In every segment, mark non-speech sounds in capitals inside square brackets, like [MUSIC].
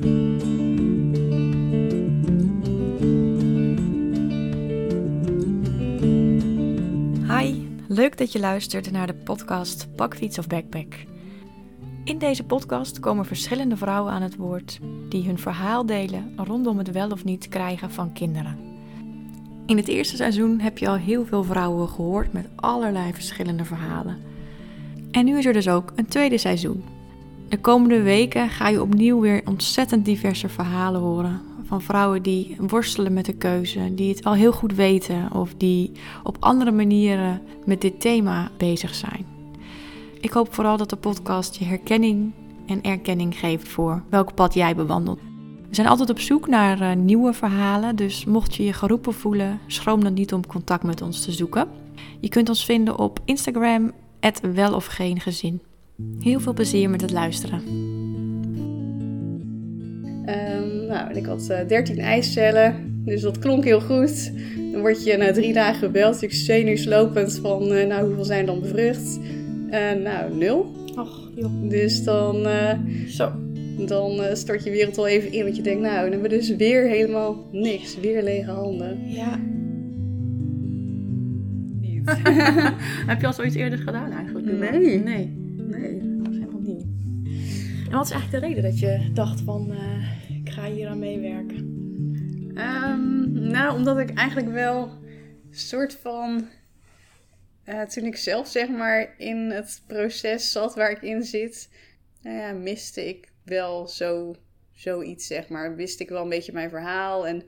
Hi, leuk dat je luistert naar de podcast Bakfiets of Backpack. In deze podcast komen verschillende vrouwen aan het woord die hun verhaal delen rondom het wel of niet krijgen van kinderen. In het eerste seizoen heb je al heel veel vrouwen gehoord met allerlei verschillende verhalen. En nu is er dus ook een tweede seizoen. De komende weken ga je opnieuw weer ontzettend diverse verhalen horen. Van vrouwen die worstelen met de keuze, die het al heel goed weten of die op andere manieren met dit thema bezig zijn. Ik hoop vooral dat de podcast je herkenning en erkenning geeft voor welk pad jij bewandelt. We zijn altijd op zoek naar uh, nieuwe verhalen, dus mocht je je geroepen voelen, schroom dan niet om contact met ons te zoeken. Je kunt ons vinden op Instagram, wel of geen gezin. Heel veel plezier met het luisteren. Um, nou, ik had uh, 13 eicellen, dus dat klonk heel goed. Dan word je na drie dagen gebeld, ik zenuwslopend van, uh, nou, hoeveel zijn dan bevrucht? Uh, nou, nul. Och, joh. Dus dan, Zo. dan stort je wereld al even in, want je denkt, nou, dan hebben we dus weer helemaal niks, weer lege handen. Ja. [LAUGHS] [LAUGHS] Heb je al zoiets eerder gedaan eigenlijk? Nee. Nee. En wat is eigenlijk de reden dat je dacht van, uh, ik ga hier aan meewerken? Um, nou, omdat ik eigenlijk wel soort van... Uh, toen ik zelf zeg maar in het proces zat waar ik in zit... Nou ja, miste ik wel zo, zoiets, zeg maar. Wist ik wel een beetje mijn verhaal. En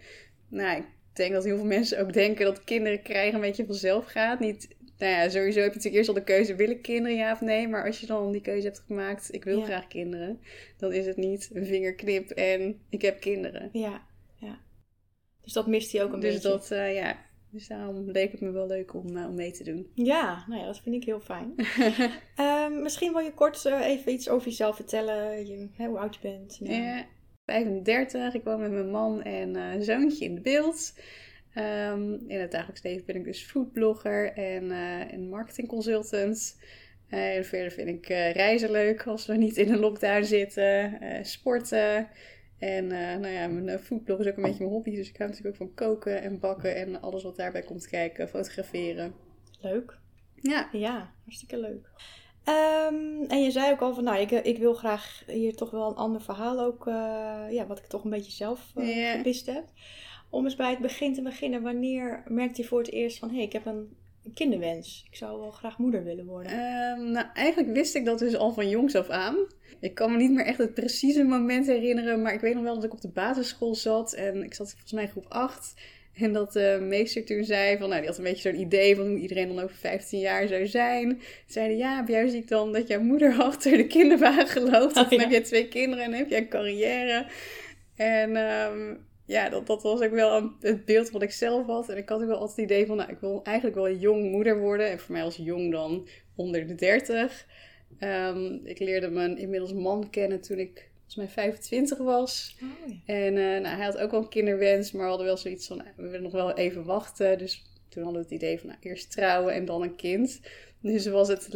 nou, ik denk dat heel veel mensen ook denken dat kinderen krijgen een beetje vanzelf gaat. Niet nou ja, sowieso heb je natuurlijk eerst al de keuze: wil ik kinderen, ja of nee? Maar als je dan die keuze hebt gemaakt: ik wil Ja. graag kinderen, dan is het niet een vingerknip en ik heb kinderen. Ja, ja. Dus dat mist hij ook een dus beetje. dat, eh, ja. Dus daarom leek het me wel leuk om, eh, om mee te doen. Ja, nou ja, dat vind ik heel fijn. [LAUGHS] Ehm, misschien wil je kort eh, even iets over jezelf vertellen. Je, hè, hoe oud je bent. Ja. Ja, 35, ik woon met mijn man en zoontje in de beeld. Ehm, in het dagelijks leven ben ik dus foodblogger en, eh en marketingconsultant. Eh, en verder vind ik eh, reizen leuk als we niet in een lockdown zitten. sporten. En nou ja, mijn foodblog is ook een beetje mijn hobby. Dus ik hou natuurlijk ook van koken en bakken en alles wat daarbij komt kijken. Fotograferen. Leuk. Ja, Ja, hartstikke leuk. Ehm, en je zei ook al van, nou, ik, ik wil graag hier toch wel een ander verhaal ook, ja, wat ik toch een beetje zelf gewist heb. Om eens bij het begin te beginnen, wanneer merkte je voor het eerst van, hé, hey, ik heb een kinderwens. Ik zou wel graag moeder willen worden. Ehm, nou, eigenlijk wist ik dat dus al van jongs af aan. Ik kan me niet meer echt het precieze moment herinneren, maar ik weet nog wel dat ik op de basisschool zat en ik zat volgens mij groep 8. En dat de meester toen zei van, nou, die had een beetje zo'n idee van hoe iedereen dan over 15 jaar zou zijn. Zeiden, ja, bij jou zie ik dan dat jouw moeder [LAUGHS] achter de kinderwagen loopt. Oh, dan ja. heb jij twee kinderen en heb jij een carrière. En ehm, ja, dat, dat was ook wel een, het beeld wat ik zelf had. En ik had ook wel altijd het idee van, nou, ik wil eigenlijk wel jong moeder worden. En voor mij als jong dan onder de 30. Ehm, ik leerde mijn inmiddels man kennen toen ik volgens mij 25 was. Oh, ja. En eh, nou, hij had ook wel een kinderwens, maar we hadden wel zoiets van, nou, we willen nog wel even wachten. Dus toen hadden we het idee van, nou, eerst trouwen en dan een kind. Dus was het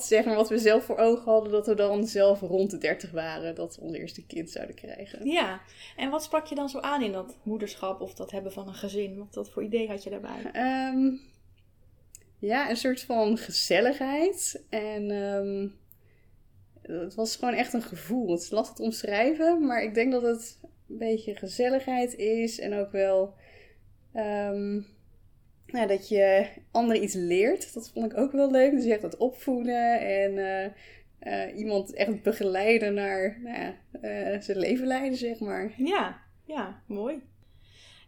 zeg maar, wat we zelf voor ogen hadden, dat we dan zelf rond de 30 waren, dat we ons eerste kind zouden krijgen. Ja, en wat sprak je dan zo aan in dat moederschap of dat hebben van een gezin? Wat, voor idee had je daarbij? Ehm, ja, een soort van gezelligheid. En ehm, het was gewoon echt een gevoel. Het is lastig te omschrijven, maar ik denk dat het een beetje gezelligheid is. En ook wel ehm, nou, dat je anderen iets leert. Dat vond ik ook wel leuk. Dus je hebt dat opvoeden en eh, eh, iemand echt begeleiden naar nou ja, eh, zijn leven leiden, zeg maar. Ja, ja, mooi.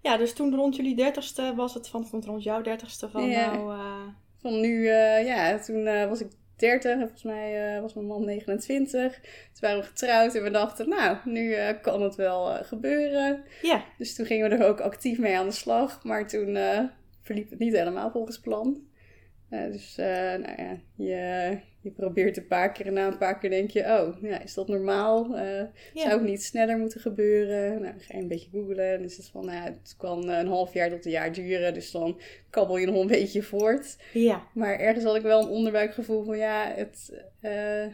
Ja, dus toen rond jullie dertigste was het van, rond jouw dertigste van Ja. nou... Van nu, ja, toen was ik 30 en volgens mij was mijn man 29. Toen waren we getrouwd en we dachten, nou, nu kan het wel gebeuren. ja, Dus toen gingen we er ook actief mee aan de slag. Maar toen verliep het niet helemaal volgens plan. Uh, dus uh, nou ja, je, je probeert een paar keer en na een paar keer denk je, oh, ja, is dat normaal? Uh, Zou het niet sneller moeten gebeuren? Nou, ga je een beetje googlen. Dan is het van, nou, het kan een half jaar tot een jaar duren. Dus dan kabbel je nog een beetje voort. Ja. Maar ergens had ik wel een onderbuikgevoel van, ja, het,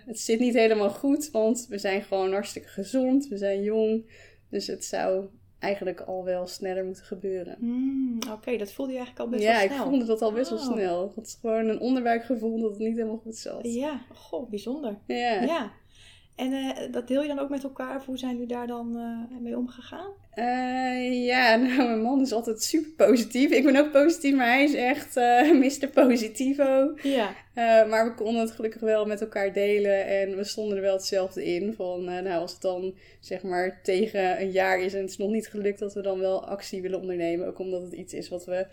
het zit niet helemaal goed. Want we zijn gewoon hartstikke gezond. We zijn jong. Dus het zou eigenlijk al wel sneller moeten gebeuren. Mm, Oké, dat voelde je eigenlijk al best ja, wel snel. Ja, ik voelde dat al best wel Oh. snel. Het is gewoon een onderbuikgevoel dat het niet helemaal goed zat. Ja, goh, bijzonder. Ja. Ja. En eh, dat deel je dan ook met elkaar? Of hoe zijn jullie daar dan eh, mee omgegaan? Eh, ja, [LAUGHS] nou, mijn man is altijd super positief. Ik ben ook positief, maar hij is echt [LAUGHS] Mr. Positivo. Ja. Maar we konden het gelukkig wel met elkaar delen en we stonden er wel hetzelfde in. Van, nou, als het dan zeg maar tegen een jaar is en het is nog niet gelukt, dat we dan wel actie willen ondernemen. Ook omdat het iets is wat we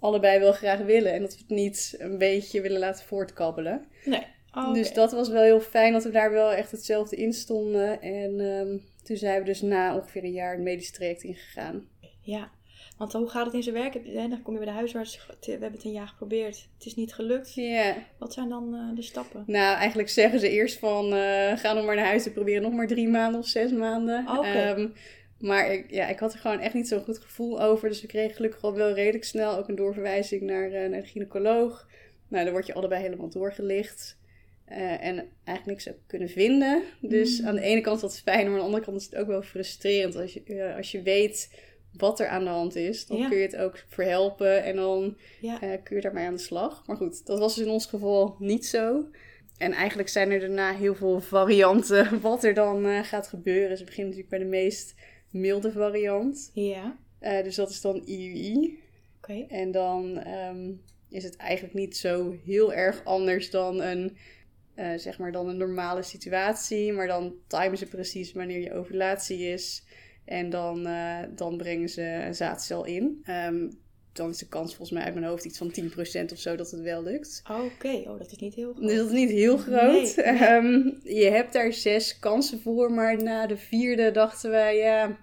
allebei wel graag willen en dat we het niet een beetje willen laten voortkabbelen. Nee. Oh, Dus dat was wel heel fijn dat we daar wel echt hetzelfde in stonden. En ehm, toen zijn we dus na ongeveer een jaar het medisch traject ingegaan. Ja. Want hoe gaat het in zijn werk? Dan kom je bij de huisarts. We hebben het een jaar geprobeerd. Het is niet gelukt. Ja. Wat zijn dan eh, de stappen? Nou, eigenlijk zeggen ze eerst van eh, ga nog maar naar huis en proberen nog maar drie maanden of zes maanden. Oké. Ehm, maar ik, ja, ik had er gewoon echt niet zo'n goed gevoel over. Dus we kregen gelukkig al wel redelijk snel ook een doorverwijzing naar, eh, naar de gynaecoloog. Nou, dan word je allebei helemaal doorgelicht. Eh, en eigenlijk niks kunnen vinden. Dus Mm. aan de ene kant is dat fijn, maar aan de andere kant is het ook wel frustrerend. Als je, eh, als je weet wat er aan de hand is, dan Ja. kun je het ook verhelpen en dan Ja. eh, kun je daarmee aan de slag. Maar goed, dat was dus in ons geval niet zo. En eigenlijk zijn er daarna heel veel varianten [LAUGHS] wat er dan gaat gebeuren. Ze beginnen natuurlijk bij de meest milde variant. Ja. Dus dat is dan IUI. Oké. En dan ehm, is het eigenlijk niet zo heel erg anders dan een, eh, zeg maar dan een normale situatie. Maar dan timen ze precies wanneer je ovulatie is. En dan, eh, dan brengen ze een zaadcel in. Ehm, dan is de kans volgens mij uit mijn hoofd iets van 10% of zo dat het wel lukt. Oké. Oh, dat is niet heel goed. Dus dat is niet heel groot. Nee. Ehm, je hebt daar zes kansen voor, maar na de vierde dachten wij, ja,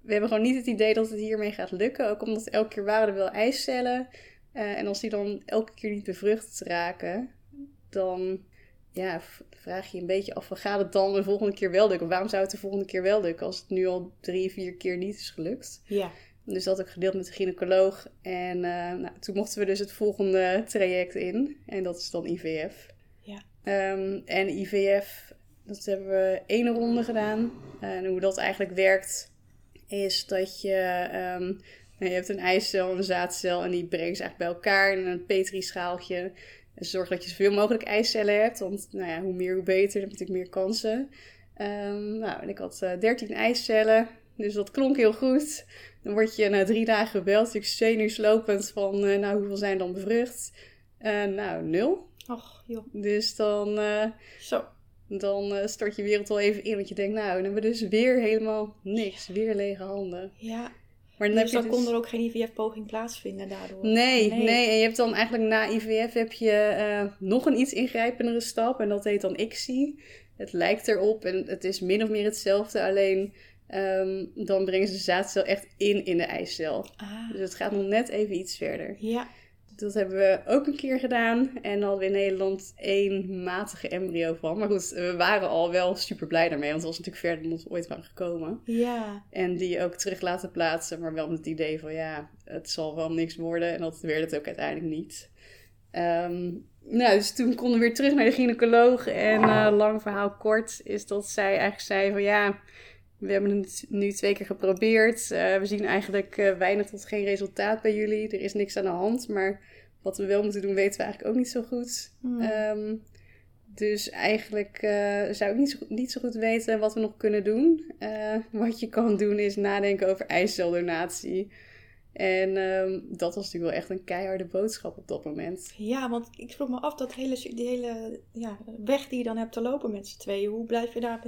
we hebben gewoon niet het idee dat het hiermee gaat lukken. Ook omdat elke keer waren er wel eicellen. Eh, en als die dan elke keer niet bevrucht raken, dan ja, vraag je een beetje af, gaat het dan de volgende keer wel lukken? Waarom zou het de volgende keer wel lukken als het nu al drie, vier keer niet is gelukt? Ja. Dus dat ook gedeeld met de gynaecoloog. En eh, nou, toen mochten we dus het volgende traject in. En dat is dan IVF. Ja. Ehm, en IVF, dat hebben we één ronde gedaan. En hoe dat eigenlijk werkt, is dat je... ehm, nou, je hebt een eicel en een zaadcel en die brengen ze eigenlijk bij elkaar in een petrischaaltje. En zorg dat je zoveel mogelijk eicellen hebt, want nou ja, hoe meer hoe beter, dan heb je natuurlijk meer kansen. Ehm, nou, en ik had eh 13 eicellen, dus dat klonk heel goed. Dan word je na drie dagen gebeld, natuurlijk zenuwslopend van, eh, nou, hoeveel zijn dan bevrucht? Eh, nou, nul. Och, joh. Dus dan, eh, Zo. dan eh, stort je wereld wel even in, want je denkt, nou, dan hebben we dus weer helemaal niks, weer lege handen. Ja. Maar dan Dus heb dan dus... kon er ook geen IVF-poging plaatsvinden daardoor. Nee, Nee. nee, En je hebt dan eigenlijk na IVF heb je eh, nog een iets ingrijpendere stap. En dat heet dan ICSI. Het lijkt erop en het is min of meer hetzelfde. Alleen ehm, dan brengen ze de zaadcel echt in in de eicel. Ah. Dus het gaat nog net even iets verder. Ja. Dat hebben we ook een keer gedaan. En dan hadden we in Nederland één matige embryo van. Maar goed, we waren al wel super blij daarmee. Want het was natuurlijk verder dan we ooit waren gekomen. Ja. En die ook terug laten plaatsen, maar wel met het idee van ja, het zal wel niks worden. En dat werd het ook uiteindelijk niet. Ehm, nou, dus toen konden we weer terug naar de gynaecoloog. En eh, lang verhaal kort is dat zij eigenlijk zei van ja, we hebben het nu twee keer geprobeerd. Eh, we zien eigenlijk eh, weinig tot geen resultaat bij jullie. Er is niks aan de hand, maar wat we wel moeten doen weten we eigenlijk ook niet zo goed. Hmm. Ehm, dus eigenlijk eh, zou ik niet zo, goed- niet zo goed weten wat we nog kunnen doen. Wat je kan doen is nadenken over eiceldonatie. En ehm, dat was natuurlijk wel echt een keiharde boodschap op dat moment. Ja, want ik vroeg me af dat hele, die hele ja, weg die je dan hebt te lopen met z'n tweeën. Hoe blijf je daar,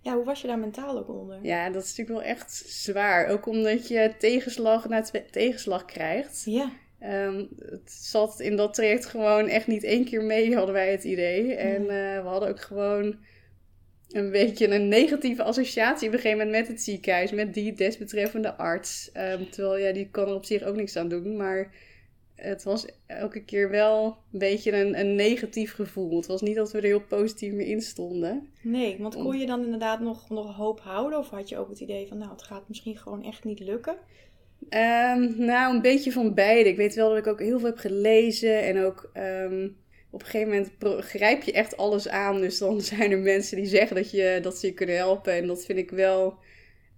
ja, hoe was je daar mentaal ook onder? Ja, dat is natuurlijk wel echt zwaar. Ook omdat je tegenslag na tegenslag krijgt. Ja. Ehm, het zat in dat traject gewoon echt niet één keer mee, hadden wij het idee. En eh, we hadden ook gewoon een beetje een negatieve associatie op een gegeven moment met het ziekenhuis, met die desbetreffende arts. Ehm, terwijl ja, die kan er op zich ook niks aan doen, maar het was elke keer wel een beetje een, een negatief gevoel. Het was niet dat we er heel positief meer in stonden. Nee, want kon je dan inderdaad nog, nog hoop houden? Of had je ook het idee van, nou, het gaat misschien gewoon echt niet lukken? Um, nou, een beetje van beide. Ik weet wel dat ik ook heel veel heb gelezen en ook ehm, op een gegeven moment grijp je echt alles aan. Dus dan [LAUGHS] zijn er mensen die zeggen dat, je, dat ze je kunnen helpen. En dat vind ik wel.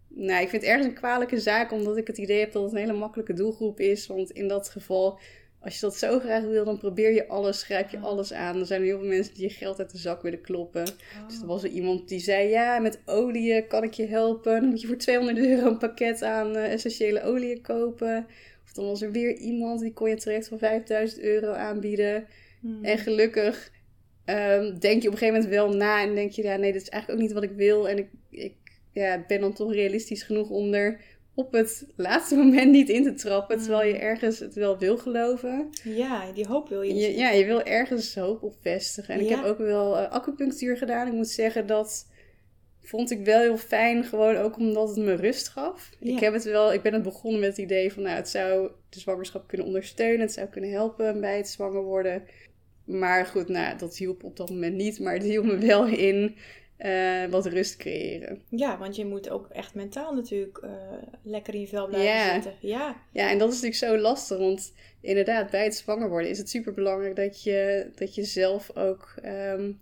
Nou, ik vind het ergens een kwalijke zaak, omdat ik het idee heb dat het een hele makkelijke doelgroep is. Want in dat geval, als je dat zo graag wil, dan probeer je alles, grijp je alles aan. Er zijn heel veel mensen die je geld uit de zak willen kloppen. Dus er was er iemand die zei: Ja, met olie kan ik je helpen. Dan moet je voor 200 euro een pakket aan uh, essentiële olie kopen. Of dan was er weer iemand die kon je terecht voor 5000 euro aanbieden. Hmm. En gelukkig um, denk je op een gegeven moment wel na en denk je, ja, nee, dat is eigenlijk ook niet wat ik wil. En ik, ik ja, ben dan toch realistisch genoeg om er op het laatste [LAUGHS] moment niet in te trappen, terwijl je hmm. ergens het wel wil geloven. Ja, die hoop wil je. je ja, je wil ergens hoop op vestigen. En ik heb ook wel uh, acupunctuur gedaan. Ik moet zeggen dat vond ik wel heel fijn, gewoon ook omdat het me rust gaf. Ik heb het wel, ik ben het begonnen met het idee van, nou, het zou de zwangerschap kunnen ondersteunen, het zou kunnen helpen bij het zwanger worden. Maar goed, nou, dat hielp op dat moment niet. Maar het hielp me wel in uh, wat rust creëren. Ja, want je moet ook echt mentaal natuurlijk uh, lekker in je vel blijven zitten. Ja. ja, en dat is natuurlijk zo lastig. Want inderdaad, bij het zwanger worden is het super belangrijk dat je, dat je zelf ook... Um,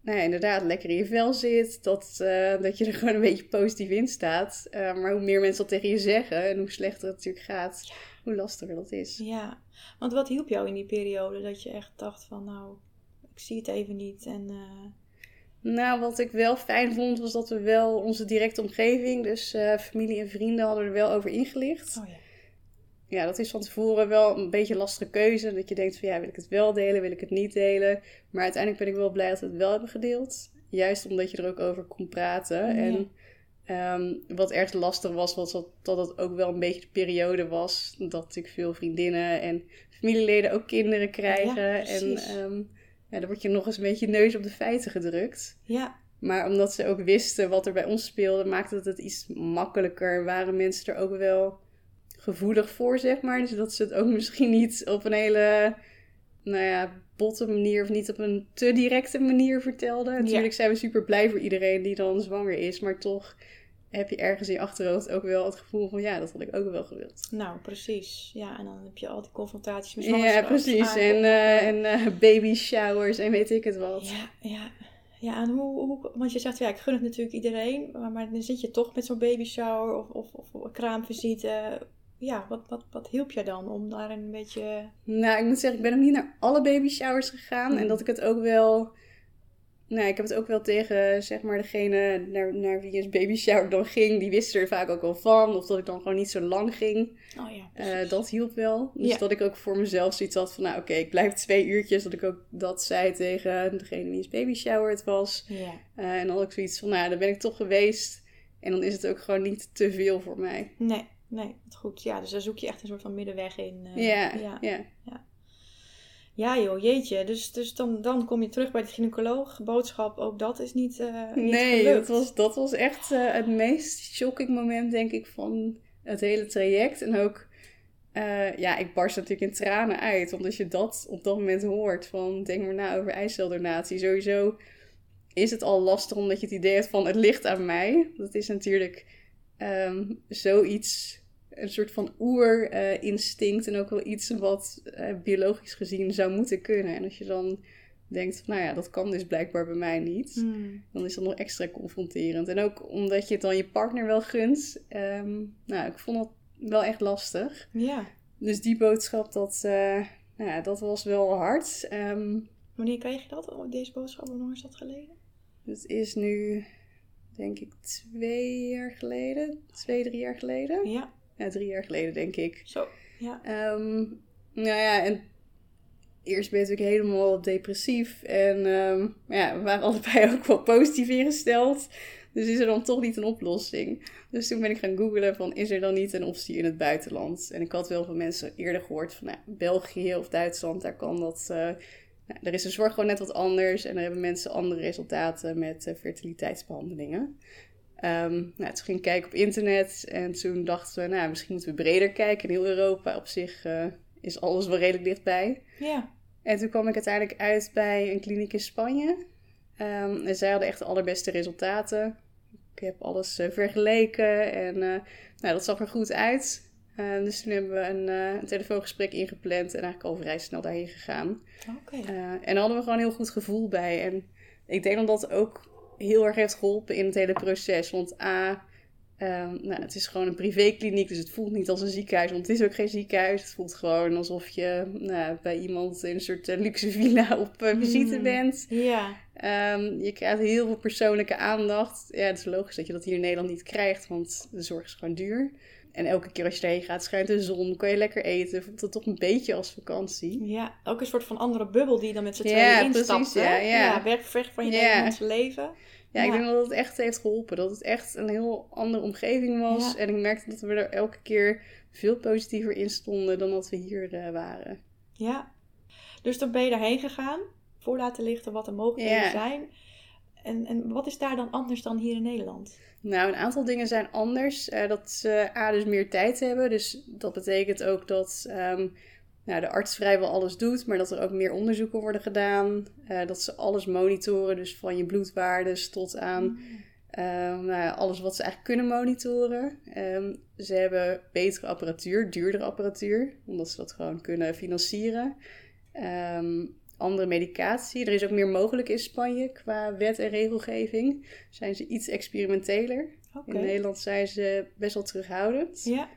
nou ja, inderdaad, lekker in je vel zit. Dat, uh, dat je er [LAUGHS] gewoon een beetje positief in staat. maar hoe meer mensen dat tegen je zeggen en hoe slechter het natuurlijk gaat, [LAUGHS] hoe lastiger dat is. Ja, want wat hielp jou in die periode dat je echt dacht van nou, ik zie het even niet en... Uh... Nou, wat ik wel fijn vond was dat we wel onze directe omgeving, dus uh, familie en vrienden, hadden er wel over ingelicht. Oh ja. Ja, dat is van tevoren wel een beetje een lastige keuze. Dat je denkt van ja, wil ik het wel delen, wil ik het niet delen. Maar uiteindelijk ben ik wel blij dat we het wel hebben gedeeld. Juist omdat je er ook over kon praten. En Um, wat erg lastig was, was dat, dat het ook wel een beetje de periode was dat natuurlijk veel vriendinnen en familieleden ook kinderen krijgen. Ja, en um, ja, dan word je nog eens een beetje neus op de feiten gedrukt. Ja. Maar omdat ze ook wisten wat er bij ons speelde, maakte het het iets makkelijker. Waren mensen er ook wel gevoelig voor, zeg maar. Dus dat ze het ook [LAUGHS] misschien niet op een hele, nou ja, botte manier of niet op een te directe manier vertelden. Natuurlijk zijn we super blij voor iedereen die dan zwanger is, maar toch heb je ergens in je achterhoofd ook wel het gevoel van ja, dat had ik ook wel gewild. Nou, precies. Ja, en dan heb je al die confrontaties met Ja, precies. En, uh, en uh, baby showers en weet ik het wat. Ja, ja. Ja, en hoe, hoe, want je zegt, ja, ik gun het natuurlijk iedereen, maar, maar dan zit je toch met zo'n baby shower of, of, of kraamvisite. Ja, wat, wat, wat hielp je dan om daar een beetje... Nou, ik moet zeggen, ik ben nog niet naar alle baby showers gegaan. En hmm. dat ik het ook wel nou, ik heb het ook wel tegen, zeg maar, degene naar, naar wie een baby shower dan ging. Die wisten er vaak ook wel van. Of dat ik dan gewoon niet zo lang ging. Oh ja, uh, dat hielp wel. Dus dat ik ook voor mezelf zoiets had van, nou oké, ik blijf twee uurtjes. Dat ik ook dat zei tegen degene wie een baby shower het was. Ja. Uh, en dan had ik zoiets van, nou, dan ben ik toch geweest. En dan is het ook gewoon niet te veel voor mij. Nee, nee, goed. Ja, dus daar zoek je echt een soort van middenweg in. Uh, ja, ja. ja. Ja joh, jeetje. Dus, dus dan, dan kom je terug bij de gynaecoloog. Boodschap, ook dat is niet, uh, niet Nee, dat was, dat was echt uh, het meest shocking moment, denk ik, van het hele traject. En ook, uh, ja, ik barst natuurlijk in tranen uit. Als je dat op dat moment hoort, van denk maar na over eiceldonatie. Sowieso is het al lastig omdat je het idee hebt van het ligt aan mij. Dat is natuurlijk um, zoiets een soort van oerinstinct en ook wel iets wat uh, biologisch gezien zou moeten kunnen. En als je dan denkt, nou ja, dat kan dus blijkbaar bij mij niet, hmm. dan is dat nog extra confronterend. En ook omdat je het dan je partner wel gunt. Um, nou, ik vond het wel echt lastig. Ja. Dus die boodschap, dat, uh, nou ja, dat was wel hard. Um, Wanneer kreeg je dat, deze boodschap? Hoe lang is dat geleden? Het is nu, denk ik, twee jaar geleden. Twee, drie jaar geleden. Ja ja, drie jaar geleden, denk ik. Zo, ja. Um, nou ja, en eerst ben ik helemaal depressief. En um, ja, we waren allebei [LAUGHS] ook wel positief ingesteld. Dus is er dan toch niet een oplossing? Dus toen ben ik gaan googlen van, is er dan niet een optie in het buitenland? En ik had wel van mensen eerder gehoord van, nou, België of Duitsland, daar kan dat... Uh, nou, er is de zorg gewoon net wat anders en daar hebben mensen andere resultaten met uh, fertiliteitsbehandelingen. Um, nou, toen ging ik kijken op internet en toen dachten we, nou, misschien moeten we breder kijken. In heel Europa op zich uh, is alles wel redelijk dichtbij. Ja. En toen kwam ik uiteindelijk uit bij een kliniek in Spanje. Ehm, en zij hadden echt de allerbeste resultaten. Ik heb alles eh, vergeleken en eh, nou, dat zag er goed uit. Uh, dus toen hebben we een, uh, een, telefoongesprek ingepland en eigenlijk al vrij snel daarheen gegaan. Oké. Okay. en daar hadden we gewoon een heel goed gevoel bij. En ik denk dat dat ook heel erg heeft geholpen in het hele proces. Want A, um, nou, het is gewoon een privékliniek, dus het voelt niet als een ziekenhuis. Want het is ook geen ziekenhuis. Het voelt gewoon alsof je nou, bij iemand in een soort uh, luxe villa op uh, visite Mm. bent. Ja. Um, je krijgt heel veel persoonlijke aandacht. Ja, het is logisch dat je dat hier in Nederland niet krijgt, want de zorg is gewoon duur. En elke keer als je erheen gaat, schijnt de zon, kan je lekker eten. Voelt het toch een beetje als vakantie. Ja, ook een soort van andere bubbel die je dan met z'n Ja, tweeën precies, instapt. hè? ja, ja. weg, weg van je Ja. Leven. Ja, ik Ja. denk dat het echt heeft geholpen. Dat het echt een heel andere omgeving was. Ja. En ik merkte dat we er elke keer veel positiever in stonden dan dat we hier eh, waren. Ja. Dus dan ben je daarheen gegaan, voor laten lichten wat de mogelijkheden Ja. zijn. En, en wat is daar dan anders dan hier in Nederland? Nou, een aantal dingen zijn anders. Eh, dat ze A, dus meer tijd hebben. Dus dat betekent ook dat ehm, nou, de arts vrijwel alles doet, maar dat er ook meer onderzoeken worden gedaan. Eh, dat ze alles monitoren, dus van je bloedwaardes tot aan ehm, nou alles wat ze eigenlijk kunnen monitoren. Ehm, ze hebben betere apparatuur, duurdere apparatuur, omdat ze dat gewoon kunnen financieren. Ehm, andere medicatie. Er is ook meer mogelijk in Spanje qua wet en regelgeving. Zijn ze iets experimenteler. In Nederland zijn ze best wel terughoudend. Ja.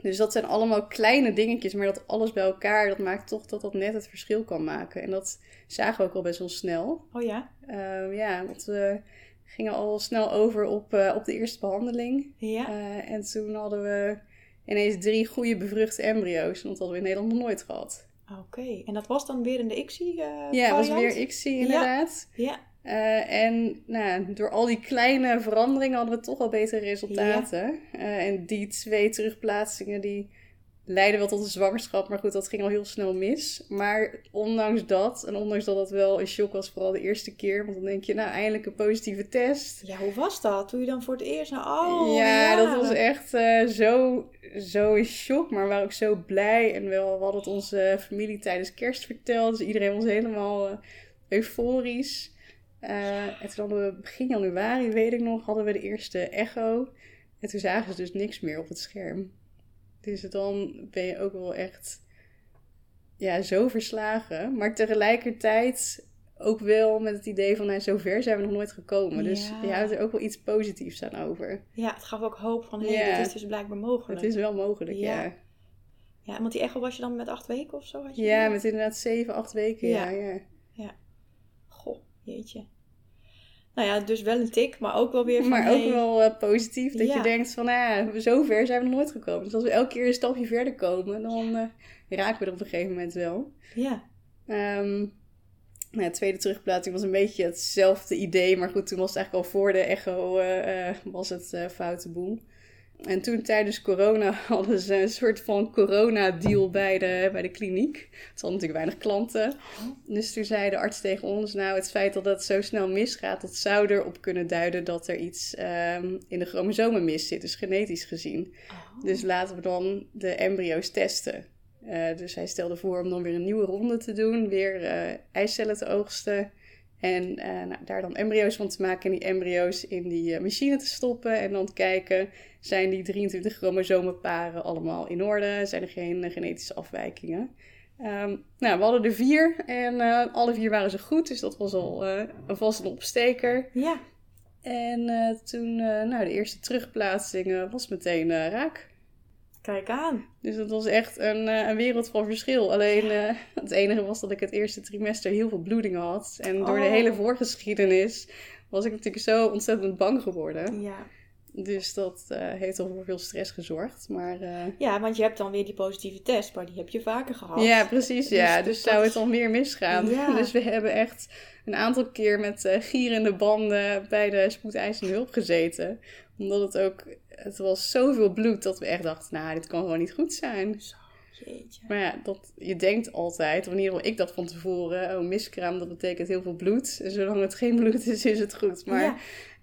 Dus dat zijn allemaal kleine dingetjes, maar dat alles bij elkaar, dat maakt toch dat dat net het verschil kan maken. En dat zagen we ook al best wel snel. Oh ja? Ehm, ja, want we gingen al snel over op, eh, op de eerste behandeling. Ja. Eh, en toen hadden we ineens drie goede bevruchte embryo's, want dat hadden we in Nederland nog nooit gehad. Oké. En dat was dan weer in de ICSI uh, ja, het was weer ICSI inderdaad. Ja. Eh, en nou, door al die kleine veranderingen hadden we toch al betere resultaten. Eh, en die twee terugplaatsingen die leidden wel tot een zwangerschap. Maar goed, dat ging al heel snel mis. Maar ondanks dat, en ondanks dat dat wel een shock was, vooral de eerste keer. Want dan denk je, nou eindelijk een positieve test. Ja, hoe was dat? Toen je dan voor het eerst... Oh, ja, dat was echt eh, zo, zo een shock. Maar we waren ook zo blij. En wel, we hadden het onze familie tijdens kerst verteld. Dus iedereen was helemaal eh, euforisch. Uh, en toen hadden we begin januari, weet ik nog, hadden we de eerste echo. En toen zagen ze dus niks meer op het scherm. Dus dan ben je ook wel echt ja, zo verslagen. Maar tegelijkertijd ook wel met het idee van, nou, zover zijn we nog nooit gekomen. Dus Ja. je houdt er ook wel iets positiefs aan over. Ja, het gaf ook hoop van, hé, Ja. hey, dit is dus blijkbaar mogelijk. Het is wel mogelijk, Ja. ja. Ja, want die echo was je dan met acht weken of zo? Had je Ja, met inderdaad zeven, acht weken. Ja. Ja, ja. Goh, jeetje. Nou ja, dus wel een tik, maar ook wel weer van... Maar ook wel eh, positief dat Ja. je denkt van, nou ja, zover zijn we nog nooit gekomen. Dus als we elke keer een stapje verder komen, dan eh, raken we er op een gegeven moment wel. Ja, Ehm, nou ja, de tweede terugplaatsing was een beetje hetzelfde idee. Maar goed, toen was het eigenlijk al voor de echo eh, was het foute boel. En toen tijdens corona [LAUGHS] hadden ze een soort van corona-deal bij de, bij de kliniek. Ze hadden natuurlijk weinig klanten. Dus toen zei de arts tegen ons, nou het feit dat het zo snel misgaat, dat zou erop kunnen duiden dat er iets ehm, in de chromosomen mis zit, dus genetisch gezien. Oh. Dus laten we dan de embryo's testen. Eh, dus hij stelde voor om dan weer een nieuwe ronde te doen, weer eh, eicellen te oogsten. En eh, nou, daar dan embryo's van te maken en die embryo's in die eh, machine te stoppen. En dan te kijken, zijn die 23 chromosomenparen allemaal in orde? Zijn er geen eh, genetische afwijkingen? Ehm, nou, we hadden er vier en alle vier waren ze goed. Dus dat was al vast een opsteker. ja. En toen, nou, de eerste terugplaatsing was meteen raak. Kijk aan. Dus dat was echt een, eh, een wereld van verschil. Alleen eh, het enige was dat ik het eerste trimester heel veel bloedingen had. En door de Oh. hele voorgeschiedenis was ik natuurlijk zo ontzettend bang geworden. Ja. Dus dat eh, heeft al voor veel stress gezorgd. Maar ja, want je hebt dan weer die positieve test, maar die heb je vaker gehad. ja, precies. Ja. Dus- Dus, dus zou dat het al meer misgaan. Ja. [LAUGHS] Dus we hebben echt een aantal keer met gierende banden bij de spoedeisende hulp gezeten. Omdat het ook, het was zoveel bloed dat we echt dachten, nou, dit kan gewoon niet goed zijn. Jeetje. Maar ja, dat, je denkt altijd, geval ik dacht van tevoren, oh miskraam, dat betekent heel veel bloed. En zolang het geen bloed is, is het goed. Maar Ja.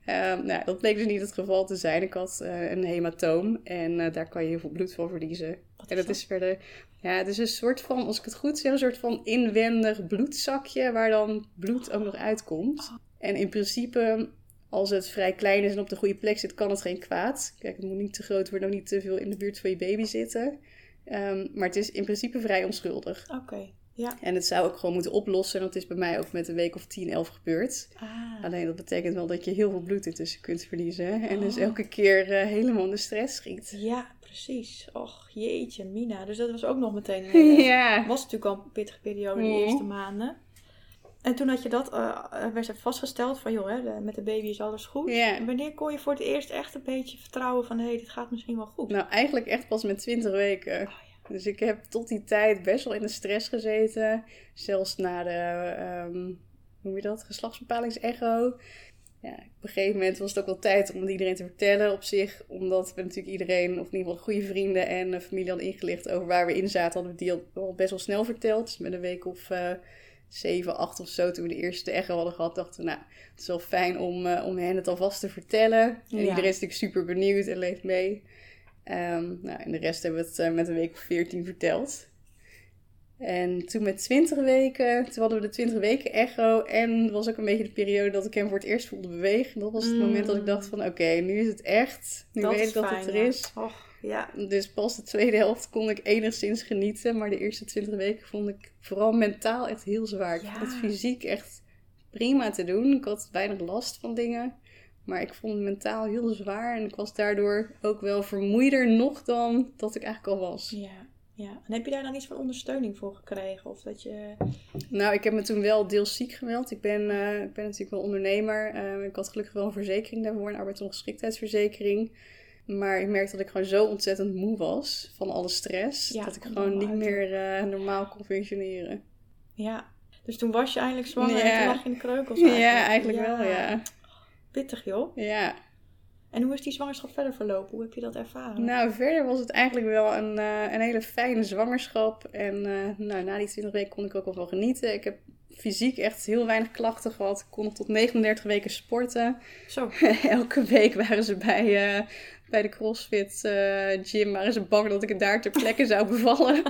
ehm, nou, dat bleek dus niet het geval te zijn. Ik had eh, een hematoom en eh, daar kan je heel veel bloed van verliezen. en dat is verder, ja, het is een soort van, als ik het goed zeg, een soort van inwendig bloedzakje waar dan bloed ook nog uitkomt. Oh. En in principe, als het vrij klein is en op de goede plek zit, kan het geen kwaad. Kijk, het moet niet te groot worden, ook niet te veel in de buurt van je baby zitten. Ehm, maar het is in principe vrij onschuldig. Oké, ja. En het zou ook gewoon moeten oplossen. En dat is bij mij ook met een week of 10, 11 gebeurd. Ah, Alleen dat betekent wel dat je heel veel bloed ertussen kunt verliezen. En dus Oh. elke keer eh, helemaal in de stress schiet. ja, precies. Och, jeetje, Mina. Dus dat was ook nog meteen een [LAUGHS] hele... Ja. was natuurlijk al een pittige periode de eerste maanden. En toen had je dat, eh, eh, werd er vastgesteld van, joh, hè, de- met de baby is alles goed. Ja. En wanneer kon je voor het eerst echt een beetje vertrouwen van, hé, hey, dit gaat misschien wel goed? Nou, eigenlijk echt pas met 20 weken. Oh, Dus ik heb tot die tijd best wel in de stress gezeten. Zelfs na de, ehm, hoe noem je dat, geslachtsbepalingsecho. Ja, op een gegeven moment was het ook wel tijd om het iedereen te vertellen op zich. Omdat we natuurlijk iedereen, of in ieder geval goede vrienden en familie hadden ingelicht over waar we in zaten. Hadden we die al best wel snel verteld. Dus met een week of eh, zeven, acht of zo, toen we de eerste echo hadden gehad, dachten we, nou, het is wel fijn om, eh, om hen het alvast te vertellen. En Ja. iedereen is natuurlijk super benieuwd en leeft mee. Ehm, nou, en de rest hebben we het eh, met een week of 14 verteld. En toen met 20 weken, toen hadden we de 20 weken echo. En het was ook een beetje de periode dat ik hem voor het eerst voelde bewegen. En dat was het Mm. moment dat ik dacht van oké, nu is het echt. Nu dat weet ik dat fijn, het er ja. is. Och, ja. Dus pas de tweede helft kon ik enigszins genieten. Maar de eerste 20 weken vond ik vooral mentaal echt heel zwaar. Ik vond het fysiek echt prima te doen. Ik had weinig last van dingen. Maar ik vond het mentaal heel zwaar. En ik was daardoor ook wel vermoeider nog dan dat ik eigenlijk al was. Ja, ja. En heb je daar dan iets van ondersteuning voor gekregen? Of dat je... Nou, ik heb me toen wel deels ziek gemeld. Ik ben, eh, ik ben natuurlijk wel ondernemer. Eh, ik had gelukkig wel een verzekering daarvoor, een arbeidsongeschiktheidsverzekering. Maar ik merkte dat ik gewoon zo ontzettend moe was van alle stress. Ja, dat ik gewoon niet uit, meer eh, normaal kon functioneren. Ja. Dus toen was je eindelijk zwanger en toen lag je in de kreukels Ja, eigenlijk wel, ja. Pittig, joh. Ja. En hoe is die zwangerschap verder verlopen? Hoe heb je dat ervaren? Nou, verder was het eigenlijk wel een, eh, een hele fijne zwangerschap. En eh, nou, na die 20 weken kon ik ook wel van genieten. Ik heb fysiek echt heel weinig klachten gehad. Ik kon nog tot 39 weken sporten. Zo. [LAUGHS] Elke week waren ze bij, bij de CrossFit eh, gym. Waren ze bang dat ik het daar ter plekke zou [LAUGHS] bevallen.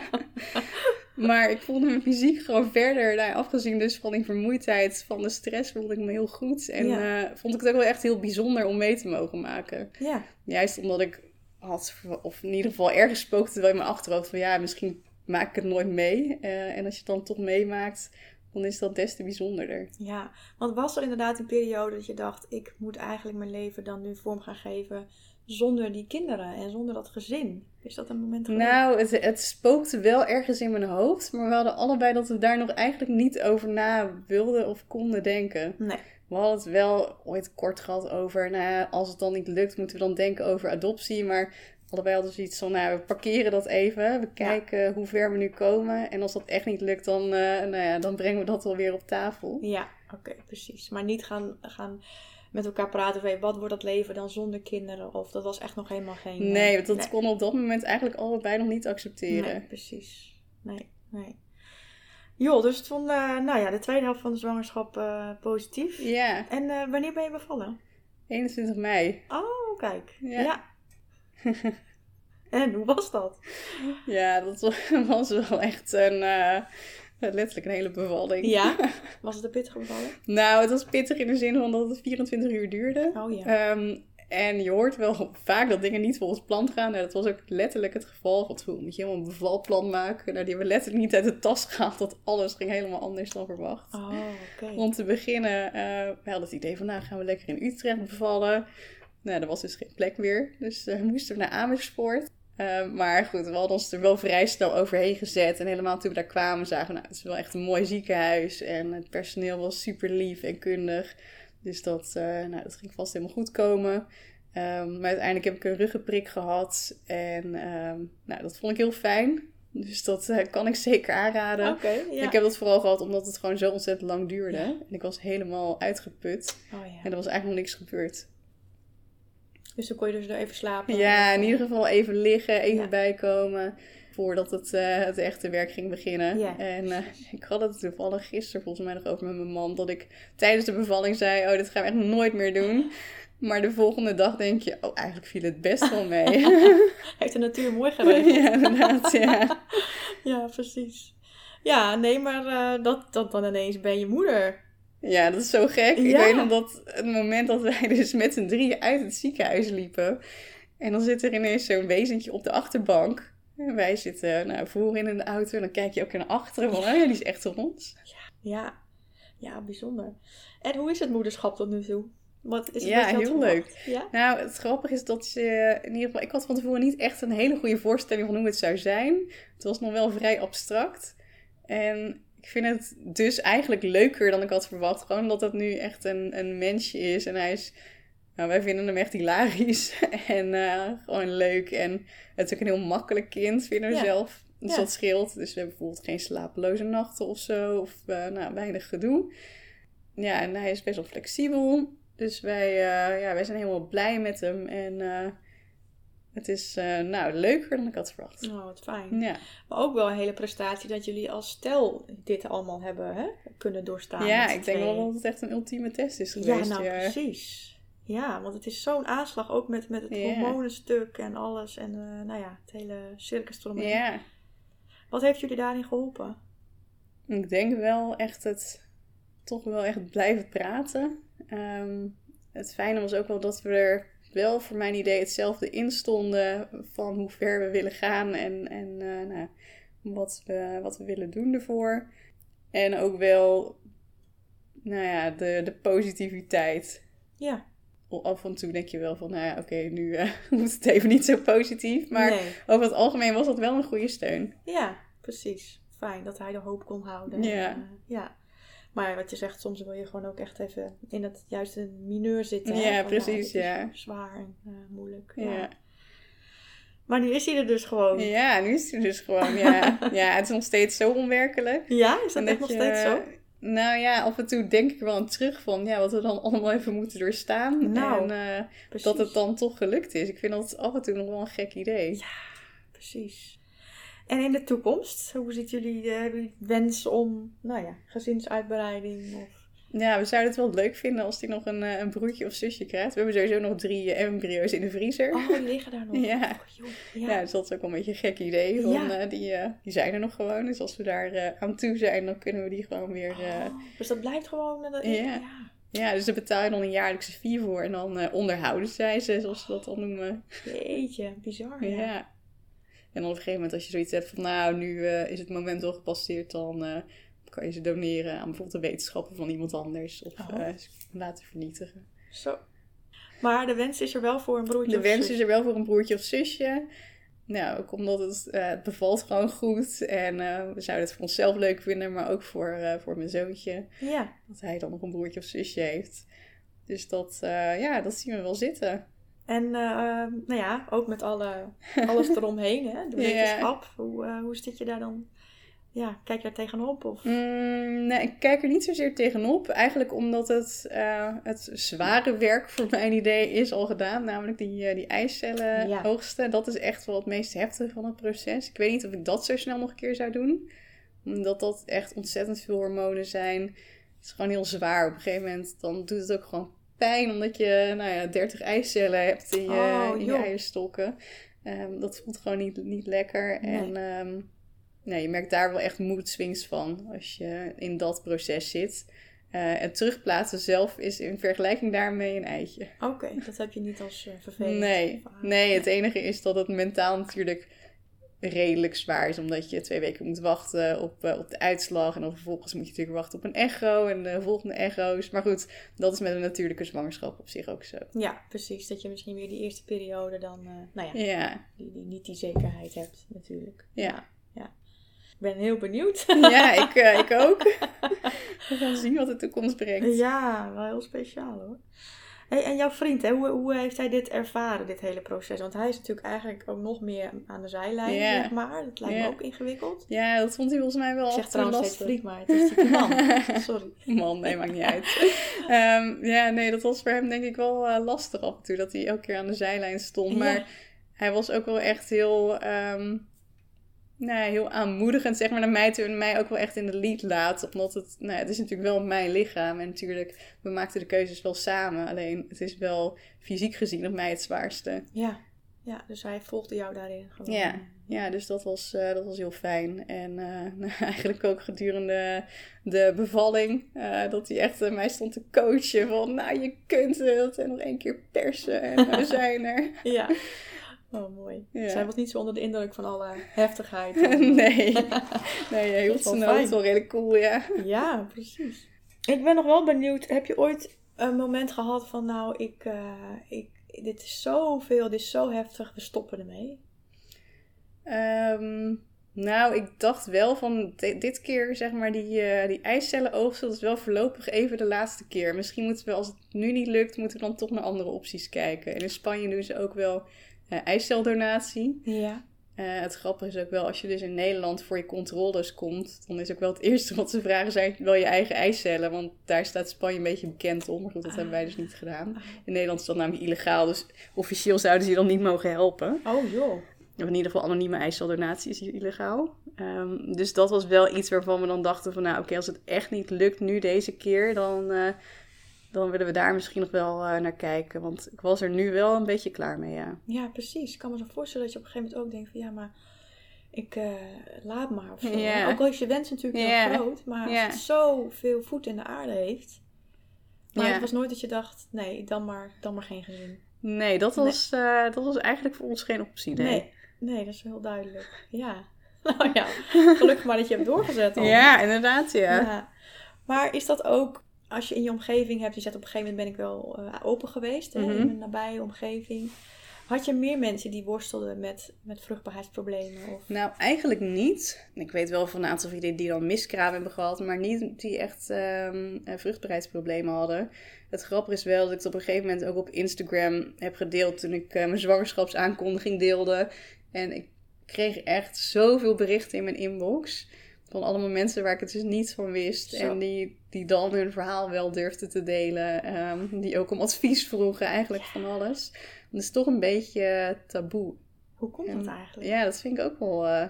maar ik voelde me fysiek gewoon verder. Nou, afgezien dus van die vermoeidheid, van de stress, voelde ik me heel goed. En Ja. eh, vond ik het ook wel echt heel bijzonder om mee te mogen maken. Ja. Juist omdat ik had, of in ieder geval ergens spookte wel in mijn achterhoofd van ja, misschien maak ik het nooit mee. Eh, en als je het dan toch meemaakt, dan is dat des te bijzonderder. Ja, want was er inderdaad een periode dat je dacht, ik moet eigenlijk mijn leven dan nu vorm gaan geven zonder die kinderen en zonder dat gezin? Is dat een moment geweest? Nou, het, het spookte wel ergens in mijn hoofd, maar we hadden allebei dat we daar nog eigenlijk niet over na wilden of konden denken. Nee. We hadden het wel ooit kort gehad over, nou als het dan niet lukt, moeten we dan denken over adoptie. Maar allebei hadden zoiets van, nou, we parkeren dat even. We kijken hoe ver we nu komen. En als dat echt niet lukt, dan, eh, nou ja, dan brengen we dat wel weer op tafel. Ja, oké, precies. Maar niet gaan, gaan met elkaar praten hey, wat wordt dat leven dan zonder kinderen? Of dat was echt nog helemaal geen... eh, Nee, want dat nee. we op dat moment eigenlijk allebei nog niet accepteren. Nee, precies. Nee, nee. Joh, dus het vond, eh, nou ja, de tweede helft van de zwangerschap eh, positief. Ja, En wanneer ben je bevallen? 21 mei. Oh, kijk. Ja. Ja. [LAUGHS] en hoe was dat? Ja, dat [LAUGHS] was wel echt een, letterlijk een hele bevalling. Ja? [LAUGHS] Was het een pittige bevalling? Nou, het was pittig in de zin van dat het 24 uur duurde. Oh ja. Ehm, en je hoort wel vaak dat dingen niet volgens plan gaan. Nou, dat was ook letterlijk het geval. Want hoe moet je helemaal een bevalplan maken? Nou, die hebben we letterlijk niet uit de tas gehaald. Dat alles ging helemaal anders dan verwacht. Oh, oké. Om te beginnen, eh we hadden het idee van, nou gaan we lekker in Utrecht bevallen. Nou, er was dus geen plek meer. Dus eh, moesten we naar Amersfoort. Eh, maar goed, we hadden ons er wel vrij snel overheen gezet. En helemaal toen we daar kwamen, zagen we, nou, het is wel echt een mooi ziekenhuis. En het personeel was super lief en kundig. Dus dat, eh, nou, dat ging vast helemaal goed komen. Ehm, maar uiteindelijk heb ik een ruggenprik gehad. En ehm, nou, dat vond ik heel fijn. Dus dat eh, kan ik zeker aanraden. Ja. Ik heb dat vooral gehad omdat het gewoon zo ontzettend lang duurde. Ja. En ik was helemaal uitgeput. Oh ja. En er was eigenlijk nog niks gebeurd. Dus dan kon je dus er even slapen. Ja, in ieder geval even liggen, even Ja. bijkomen. Voordat het, eh, het echte werk ging beginnen. En eh, ik had het toevallig gisteren volgens mij nog over met mijn man. Dat ik tijdens de bevalling zei, oh dit gaan we echt nooit meer doen. Maar de volgende dag denk je, oh, eigenlijk viel het best wel mee. [LAUGHS] Heeft de natuur mooi geregeld. ja, inderdaad, ja. [LAUGHS] ja, precies. Ja, nee, maar uh, dat, dat dan ineens ben je moeder. Ja, dat is zo gek. Ik weet nog dat het moment dat wij [LAUGHS] dus met z'n drieën uit het ziekenhuis liepen. En dan zit er ineens zo'n wezentje op de achterbank. En wij zitten nou, voorin in de auto en dan kijk je ook naar achteren. Van, oh ja, die is echt rond. Ja, ja. ja, bijzonder. En hoe is het moederschap tot nu toe? Wat is het ja, heel leuk. Ja? Nou, het grappige is dat je in ieder geval... Ik had van tevoren niet echt een hele goede voorstelling van hoe het zou zijn. Het was nog wel vrij abstract. En ik vind het dus eigenlijk leuker dan ik had verwacht. Gewoon omdat het nu echt een, een mensje is. En hij is... Nou, wij vinden hem echt hilarisch. [LAUGHS] en uh, gewoon leuk. En het is ook een heel makkelijk kind, vinden we zelf. Dus dat scheelt. Dus we hebben bijvoorbeeld geen slapeloze nachten of zo. Of uh, nou, weinig gedoe. Ja, en hij is best wel flexibel. Dus wij, uh, ja, wij zijn helemaal blij met hem. En het is uh, nou, leuker dan ik had verwacht. Oh, wat fijn. Ja. Maar ook wel een hele prestatie dat jullie als stel dit allemaal hebben hè, kunnen doorstaan. Ja, ik denk wel dat het echt een ultieme test is geweest. Ja, nou precies. Ja, want het is zo'n aanslag ook met, met het hormonenstuk en alles. En uh, nou ja, het hele circus eromheen. Ja. Wat heeft jullie daarin geholpen? Ik denk wel echt het, toch wel echt blijven praten. Um, het fijne was ook wel dat we er wel voor mijn idee hetzelfde instonden van hoe ver we willen gaan en, en uh, nou, wat, we, wat we willen doen ervoor. En ook wel, nou ja, de, de positiviteit. Ja. Af en toe denk je wel van, nou ja, oké, nu uh, [LAUGHS] moet het even niet zo positief. Maar over het algemeen was dat wel een goede steun. Ja, precies. Fijn dat hij de hoop kon houden. Ja. En, uh, ja. Maar wat je zegt, soms wil je gewoon ook echt even in het juiste mineur zitten. Ja, precies, ja. Zwaar en uh, moeilijk. Ja. Maar nu is hij er dus gewoon. Ja, nu is hij er dus gewoon, ja. [LAUGHS] ja, het is nog steeds zo onwerkelijk. Ja, is dat, echt nog steeds zo? Nou ja, af en toe denk ik wel aan terug van ja, wat we dan allemaal even moeten doorstaan. Nou, en uh, dat het dan toch gelukt is. Ik vind dat af en toe nog wel een gek idee. Ja, precies. En in de toekomst, hoe ziet jullie, uh, wens om, nou ja, gezinsuitbreiding? Of... Ja, we zouden het wel leuk vinden als hij nog een, eh, een broertje of zusje krijgt. We hebben sowieso nog drie embryo's in de vriezer. Oh, die liggen daar nog. [LAUGHS] ja. Oh, ja. ja, dus dat is ook wel een beetje een gek idee. Van, ja. die, uh, die zijn er nog gewoon. Dus als we daar aan toe zijn, dan kunnen we die gewoon weer... Oh, dus dat blijft gewoon... ja. ja. Ja, dus daar betaal je dan een jaarlijkse fee voor. En dan onderhouden zij ze, zoals ze dat dan noemen. Jeetje, bizar. ja. En dan op een gegeven moment als je zoiets hebt van nou, nu uh, is het moment al gepasseerd, dan uh, kan je ze doneren aan bijvoorbeeld de wetenschappen van iemand anders. Of oh. uh, laten vernietigen. Zo. Maar de wens is er wel voor een broertje de of wens is er wel voor een broertje of zusje. Nou, ook omdat het, het bevalt gewoon goed. En we zouden het voor onszelf leuk vinden, maar ook voor, voor mijn zoontje. Ja. Dat hij dan nog een broertje of zusje heeft. Dus dat, ja, dat zien we wel zitten. En uh, nou ja, ook met alle, alles [LAUGHS] eromheen, hè? de wetenschap. Hoe, uh, hoe zit je daar dan? Ja, kijk je daar tegenop? Of? Mm, nee, ik kijk er niet zozeer tegenop. Eigenlijk omdat het, uh, het zware werk voor mijn idee is al gedaan. Namelijk die, die eicellen ja. hoogste. Dat is echt wel het meest heftige van het proces. Ik weet niet of ik dat zo snel nog een keer zou doen. Omdat dat echt ontzettend veel hormonen zijn. Het is gewoon heel zwaar. Op een gegeven moment dan doet het ook gewoon pijn omdat je nou ja, 30 eicellen hebt in je, oh, in je eierstokken. Um, dat voelt gewoon niet, niet lekker. En um, nou, je merkt daar wel echt mood swings van als je in dat proces zit. Uh, en terugplaatsen zelf is in vergelijking daarmee een eitje. Oké, dat heb je niet als uh, vervelend. Nee, nee, het enige is dat het mentaal natuurlijk redelijk zwaar is, omdat je twee weken moet wachten op, uh, op de uitslag. En dan vervolgens moet je natuurlijk wachten op een echo en de volgende echo's. Maar goed, dat is met een natuurlijke zwangerschap op zich ook zo. Ja, precies. Dat je misschien weer die eerste periode dan, uh, nou ja, ja. Die, die, niet die zekerheid hebt natuurlijk. Ja. ja. Ik ben heel benieuwd. [LAUGHS] Ja, ik, uh, ik ook. [LAUGHS] We gaan zien wat de toekomst brengt. Ja, wel heel speciaal hoor. Hey, en jouw vriend, hè, hoe, hoe heeft hij dit ervaren, dit hele proces? Want hij is natuurlijk eigenlijk ook nog meer aan de zijlijn, zeg maar. Dat lijkt me ook ingewikkeld. Ja, dat vond hij volgens mij wel Ik zeg trouwens lastig. vriend, maar het is die man. [LAUGHS] Sorry. Man, nee, maakt niet [LAUGHS] uit. um, ja, nee, dat was voor hem denk ik wel uh, lastig af en toe. Dat hij elke keer aan de zijlijn stond. Maar hij was ook wel echt heel... Um, nou, ja, heel aanmoedigend, zeg maar, naar mij toe. En mij ook wel echt in de lead laat. Omdat het, nou, het is natuurlijk wel mijn lichaam. En natuurlijk, we maakten de keuzes wel samen. Alleen, het is wel fysiek gezien op mij het zwaarste. Ja, ja dus hij volgde jou daarin gewoon. Ja, ja dus dat was, eh, dat was heel fijn. En eh, [LAUGHS] nou, eigenlijk ook gedurende de bevalling. eh, dat hij echt mij stond te coachen. Van, nou, je kunt het. En nog één keer persen. En we [LAUGHS] zijn er. Ja. Oh, mooi. Ja. Hij was niet zo onder de indruk van alle heftigheid. [LAUGHS] nee. [LAUGHS] Nee, zijn fijn. hoofd wel redelijk cool, ja. Ja, precies. Ik ben nog wel benieuwd. Heb je ooit een moment gehad van, nou, ik, eh, ik, dit is zoveel, dit is zo heftig, we stoppen ermee? Ehm, nou, ik dacht wel van di- dit keer, zeg maar, die, eh die eicellen oogsten, dat is wel voorlopig even de laatste keer. Misschien moeten we, als het nu niet lukt, moeten we dan toch naar andere opties kijken. En in Spanje doen ze ook wel eh eiceldonatie. Ja. Eh, het grappige is ook wel, als je dus in Nederland voor je controles komt, dan is ook wel het [LAUGHS] eerste wat ze vragen zijn wel je eigen eicellen. Want daar staat Spanje een beetje bekend om. Maar goed, dat hebben wij dus niet gedaan. In Nederland is dat namelijk illegaal, dus officieel zouden ze je dan niet mogen helpen. Oh, joh. Of in ieder geval anonieme eiceldonatie is hier illegaal. Ehm, dus dat was wel iets waarvan we dan dachten van... nou oké, als het echt niet lukt nu deze keer... dan, eh, dan willen we daar misschien nog wel eh, naar kijken. Want ik was er nu wel een beetje klaar mee, ja. Ja, precies. Ik kan me zo voorstellen dat je op een gegeven moment ook denkt van, ja, maar ik eh, laat maar of zo. Ook al is je wens natuurlijk heel groot, maar Ja. als het zoveel voet in de aarde heeft. Maar het was nooit dat je dacht, nee, dan maar, dan maar geen gezin. Nee, dat Nee. was, eh, dat was eigenlijk voor ons geen optie, nee. Nee, nee, dat is heel duidelijk. Ja. [LAUGHS] Nou ja, gelukkig maar dat je hebt doorgezet. Ja, inderdaad, ja. Ja. Maar is dat ook, als je in je omgeving hebt, je zegt op een gegeven moment ben ik wel eh, open geweest hè, Mhm. in een nabije omgeving. Had je meer mensen die worstelden met, met vruchtbaarheidsproblemen? Of... Nou, eigenlijk niet. Ik weet wel van een aantal vrienden die dan miskraam hebben gehad, maar niet die echt ehm, eh, vruchtbaarheidsproblemen hadden. Het grappige is wel dat ik het op een gegeven moment ook op Instagram heb gedeeld toen ik eh, mijn zwangerschapsaankondiging deelde. En ik kreeg echt zoveel berichten in mijn inbox. Van allemaal mensen waar ik het dus niet van wist. Zo. En die, die dan hun verhaal wel durfden te delen. ehm, die ook om advies vroegen, eigenlijk van alles. Dat is toch een beetje taboe. Hoe komt En- dat eigenlijk? Ja, dat vind ik ook wel eh,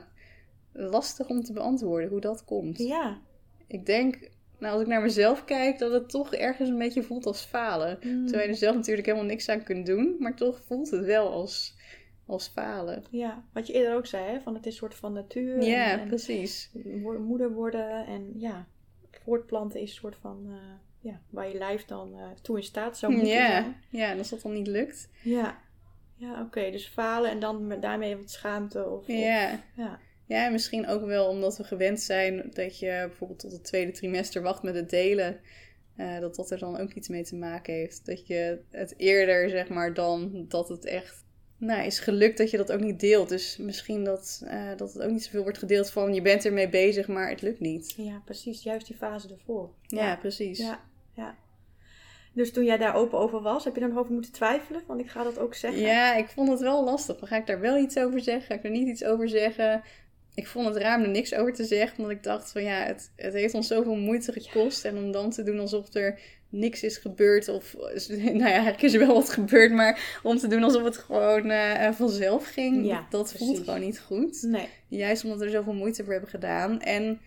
lastig om te beantwoorden hoe dat komt. Ja. Ik denk, nou, als ik naar mezelf kijk, dat het toch ergens een beetje voelt als falen. Mm. Terwijl je er zelf natuurlijk helemaal niks aan kunt doen, maar toch voelt het wel als, als falen. Ja, wat je eerder ook zei, hè? van het is een soort van natuur. Ja, precies. moeder worden en ja, voortplanten is een soort van, eh, ja, waar je lijf dan eh, toe in staat zou moeten Ja, zijn. ja, en als dat dan niet lukt. Ja, ja oké. Dus falen en dan met daarmee wat schaamte. Of, of- Ja. ja. ja, en misschien ook wel omdat we gewend zijn dat je bijvoorbeeld tot het tweede trimester wacht met het delen. eh, dat dat er dan ook iets mee te maken heeft. Dat je het eerder, zeg maar, dan dat het echt nou, is gelukt dat je dat ook niet deelt. Dus misschien dat, eh, dat het ook niet zoveel wordt gedeeld van je bent ermee bezig, maar het lukt niet. ja, precies. Juist die fase ervoor. Ja, precies. Ja, ja. Dus toen jij daar open over was, heb je nog over moeten twijfelen? Want ik ga dat ook zeggen. Ja, ik vond het wel lastig. Ga ik daar wel iets over zeggen? Ga ik er niet iets over zeggen? Ik vond het raar om er niks over te zeggen. Omdat ik dacht van ja, het, het heeft ons zoveel moeite gekost. En om dan te doen alsof er niks is gebeurd. Of [LAUGHS] nou ja, eigenlijk is er wel wat gebeurd. Maar om te doen alsof het gewoon eh, vanzelf ging. Ja, dat voelt gewoon niet goed. Nee. Juist omdat we er zoveel moeite voor hebben gedaan. En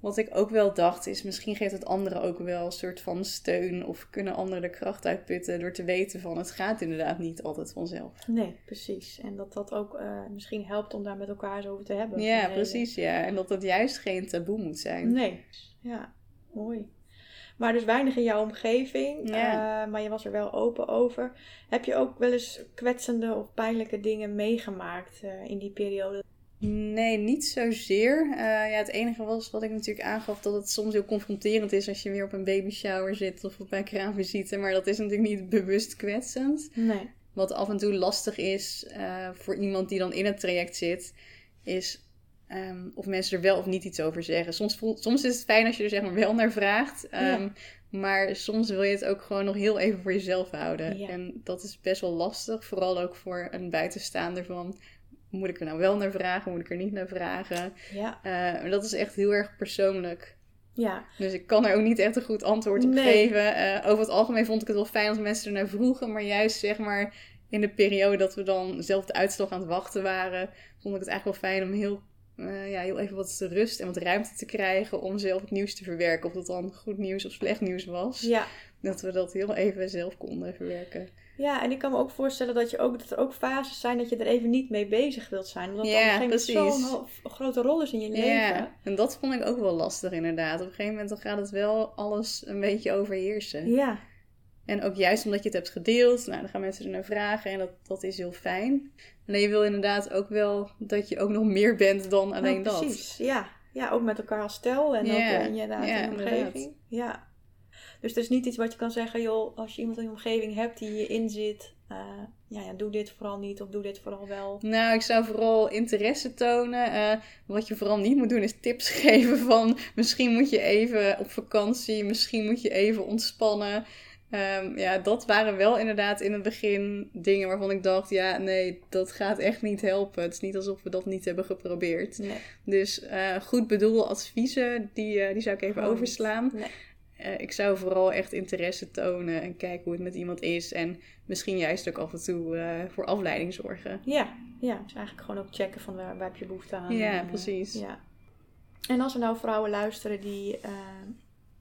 wat ik ook wel dacht is, misschien geeft het anderen ook wel een soort van steun. Of kunnen anderen de kracht uitputten door te weten van het gaat inderdaad niet altijd vanzelf. Nee, precies. En dat dat ook eh, misschien helpt om daar met elkaar eens over te hebben. Ja, precies, ja. En dat het juist geen taboe moet zijn. Nee. Ja, mooi. Maar dus weinig in jouw omgeving, Ja. eh, maar je was er wel open over. Heb je ook wel eens kwetsende of pijnlijke dingen meegemaakt eh, in die periode? Nee, niet zozeer. Eh ja, het enige was wat ik natuurlijk aangaf dat het soms heel confronterend is als je weer op een baby shower zit of op een kraamvisite. Maar dat is natuurlijk niet bewust kwetsend. Nee. Wat af en toe lastig is voor iemand die dan in het traject zit, is ehm, of mensen er wel of niet iets over zeggen. Soms, voelt, soms is het fijn als je er zeg maar wel naar vraagt. ehm, Ja. Maar soms wil je het ook gewoon nog heel even voor jezelf houden. Ja. En dat is best wel lastig. Vooral ook voor een buitenstaander van... Moet ik er nou wel naar vragen? Moet ik er niet naar vragen? Ja. Eh, dat is echt heel erg persoonlijk. Ja. Dus ik kan er ook niet echt een goed antwoord op Nee. geven. Eh, over het algemeen vond ik het wel fijn als mensen er naar vroegen. Maar juist zeg maar in de periode dat we dan zelf de uitslag aan het wachten waren... vond ik het eigenlijk wel fijn om heel eh, ja, heel even wat rust en wat ruimte te krijgen om zelf het nieuws te verwerken. Of dat dan goed nieuws of slecht nieuws was. Ja. Dat we dat heel even zelf konden verwerken. Ja, en ik kan me ook voorstellen dat, je ook, dat er ook fases zijn dat je er even niet mee bezig wilt zijn. Omdat Ja, dan op een gegeven moment precies. zo'n grote rol is in je leven. Ja, en dat vond ik ook wel lastig inderdaad. Op een gegeven moment dan gaat het wel alles een beetje overheersen. Ja, En ook juist omdat je het hebt gedeeld, nou, dan gaan mensen er naar vragen en dat, dat is heel fijn. Alleen je wil inderdaad ook wel dat je ook nog meer bent dan alleen nou, dat. precies. Ja. ja, ook met elkaar als stel en ook eh, in de inderdaad. omgeving. Ja. Dus er is niet iets wat je kan zeggen, joh, als je iemand in je omgeving hebt die je inzit, eh ja, ja, doe dit vooral niet of doe dit vooral wel. Nou, ik zou vooral interesse tonen. Eh, wat je vooral niet moet doen is tips [LAUGHS] geven van misschien moet je even op vakantie, misschien moet je even ontspannen. Ehm, ja, dat waren wel inderdaad in het begin dingen waarvan ik dacht, ja, nee, dat gaat echt niet helpen. Het is niet alsof we dat niet hebben geprobeerd. Nee. Dus eh, goed bedoelde adviezen, die, eh, die zou ik even Gewoon overslaan. Nee. Eh, ik zou vooral echt interesse tonen en kijken hoe het met iemand is. En misschien juist ook af en toe voor afleiding zorgen. Ja, ja, dus eigenlijk gewoon ook checken van waar, waar heb je behoefte aan. Ja, En, precies. Ja. En als er nou vrouwen luisteren die,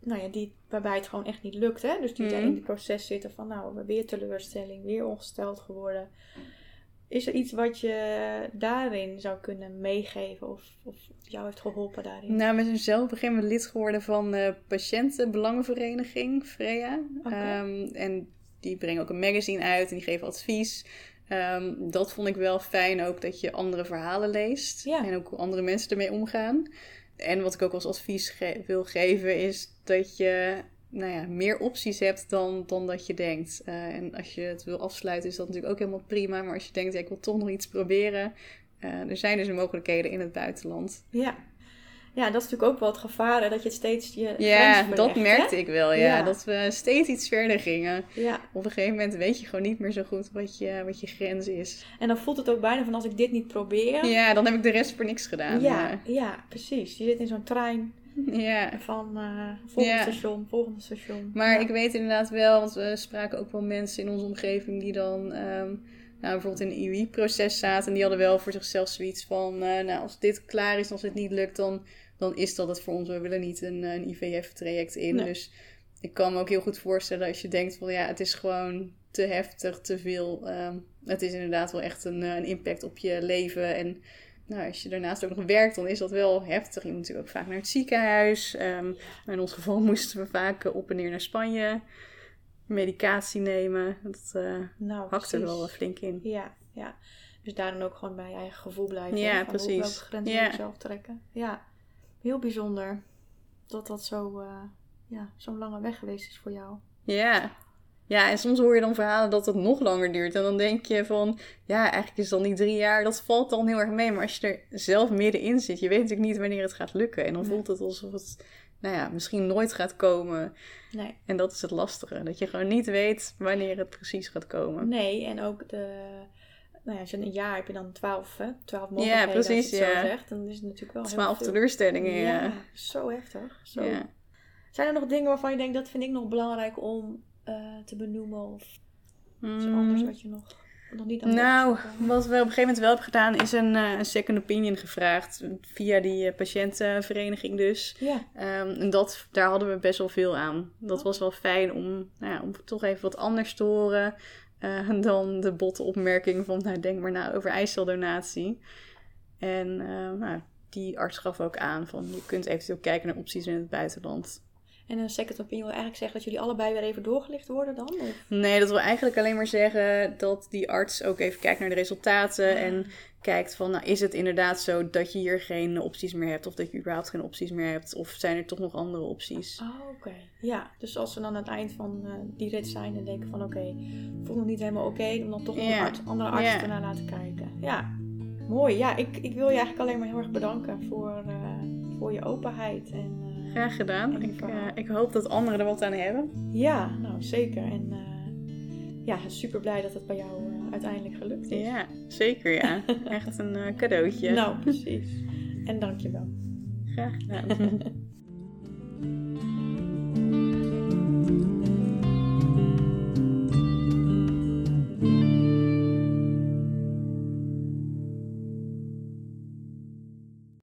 nou ja, die, waarbij het gewoon echt niet lukt, hè? dus die daar Mhm. in het proces zitten van, nou, weer teleurstelling, weer ongesteld geworden. Is er iets wat je daarin zou kunnen meegeven of, of jou heeft geholpen daarin? Nou, we zijn zelf op een gegeven moment lid geworden van de Patiëntenbelangenvereniging, Freya. Ehm, en die brengen ook een magazine uit en die geven advies. Ehm, dat vond ik wel fijn ook, dat je andere verhalen leest. Ja. En ook hoe andere mensen ermee omgaan. En wat ik ook als advies wil geven is dat je nou ja, meer opties hebt dan, dan dat je denkt. Eh, en als je het wil afsluiten is dat natuurlijk ook helemaal prima. Maar als je denkt, ja, ik wil toch nog iets proberen. eh, er zijn dus mogelijkheden in het buitenland. Ja. Ja, dat is natuurlijk ook wel het gevaar, hè, dat je steeds je Ja, dat hè? merkte ik wel, ja. Ja. Dat we steeds iets verder gingen. Ja, Op een gegeven moment weet je gewoon niet meer zo goed wat je, wat je grens is. en dan voelt het ook bijna van als ik dit niet probeer. Ja, dan heb ik de rest voor niks gedaan. ja, ja, precies. Je zit in zo'n trein [LAUGHS] ja. van volgende Ja. station, volgende station. Maar ik weet inderdaad wel, want we spraken ook wel mensen in onze omgeving die dan ehm, nou, bijvoorbeeld in een IUI-proces zaten. En die hadden wel voor zichzelf zoiets van, eh, nou als dit klaar is, als het niet lukt, dan, dan is dat het voor ons. We willen niet een, een IVF-traject in. Nee. Dus ik kan me ook heel goed voorstellen als je denkt van ja, het is gewoon te heftig, te veel. Ehm, het is inderdaad wel echt een, eh, een impact op je leven. En nou, als je daarnaast ook nog werkt, dan is dat wel heftig. Je moet natuurlijk ook vaak naar het ziekenhuis. Ehm, in ons geval [LAUGHS] moesten we vaak eh, op en neer naar Spanje. Medicatie nemen. Dat eh nou, hakt er wel flink in. Ja, ja. Dus daar dan ook gewoon bij je eigen gevoel blijven. Ja, precies. Hoe, welke grenzen Ja. wil ik zelf trekken. Ja, heel bijzonder dat dat zo, eh, ja, zo'n lange weg geweest is voor jou. Ja. Ja, en soms hoor je dan verhalen dat het nog langer duurt. En dan denk je van, ja, eigenlijk is het dan niet drie jaar. Dat valt dan heel erg mee. Maar als je er zelf middenin zit, je weet natuurlijk niet wanneer het gaat lukken. En dan Nee. voelt het alsof het, nou ja, misschien nooit gaat komen. Nee. En dat is het lastige. Dat je gewoon niet weet wanneer het precies gaat komen. Nee, en ook de... Nou ja, als je een jaar heb je dan twaalf, hè? Twaalf mogelijkheden, precies, als je het ja. zo zegt. Dan is het natuurlijk wel heel Twaalf teleurstellingen, ja. Ja, zo heftig. Zo. Ja. Zijn er nog dingen waarvan je denkt, dat vind ik nog belangrijk om eh, te benoemen? Of iets Mm. anders wat je nog, nog niet aan Nou, wat we op een gegeven moment wel hebben gedaan, is een, eh, een second opinion gevraagd. Via die eh, patiëntenvereniging dus. Ja, Ehm, en dat, daar hadden we best wel veel aan. Dat was wel fijn om, nou ja, om toch even wat anders te horen. Eh, dan de botte opmerking van, nou, denk maar na over eiceldonatie. En eh, nou, die arts gaf ook aan van, je kunt eventueel kijken naar opties in het buitenland. en een second opinion wil eigenlijk zeggen dat jullie allebei weer even doorgelicht worden dan? Of? Nee, dat wil eigenlijk alleen maar zeggen dat die arts ook even kijkt naar de resultaten. En kijkt van, nou, is het inderdaad zo dat je hier geen opties meer hebt? Of dat je überhaupt geen opties meer hebt? Of zijn er toch nog andere opties? Oh, oké. Ja, dus als we dan aan het eind van eh, die rit zijn en denken van oké, voel nog niet helemaal oké, om dan toch Ja. een arts, andere arts Ja. ernaar laten kijken. Ja, mooi. Ja, ik, ik wil je eigenlijk alleen maar heel erg bedanken voor, eh, voor je openheid. En, eh, Graag gedaan. En Ik, ik hoop dat anderen er wat aan hebben. Ja, nou zeker. En ja, super blij dat het bij jou uiteindelijk gelukt is. Ja, zeker ja. [LAUGHS] Echt een eh, cadeautje. Nou, precies. En dank je wel. Graag gedaan. [LAUGHS]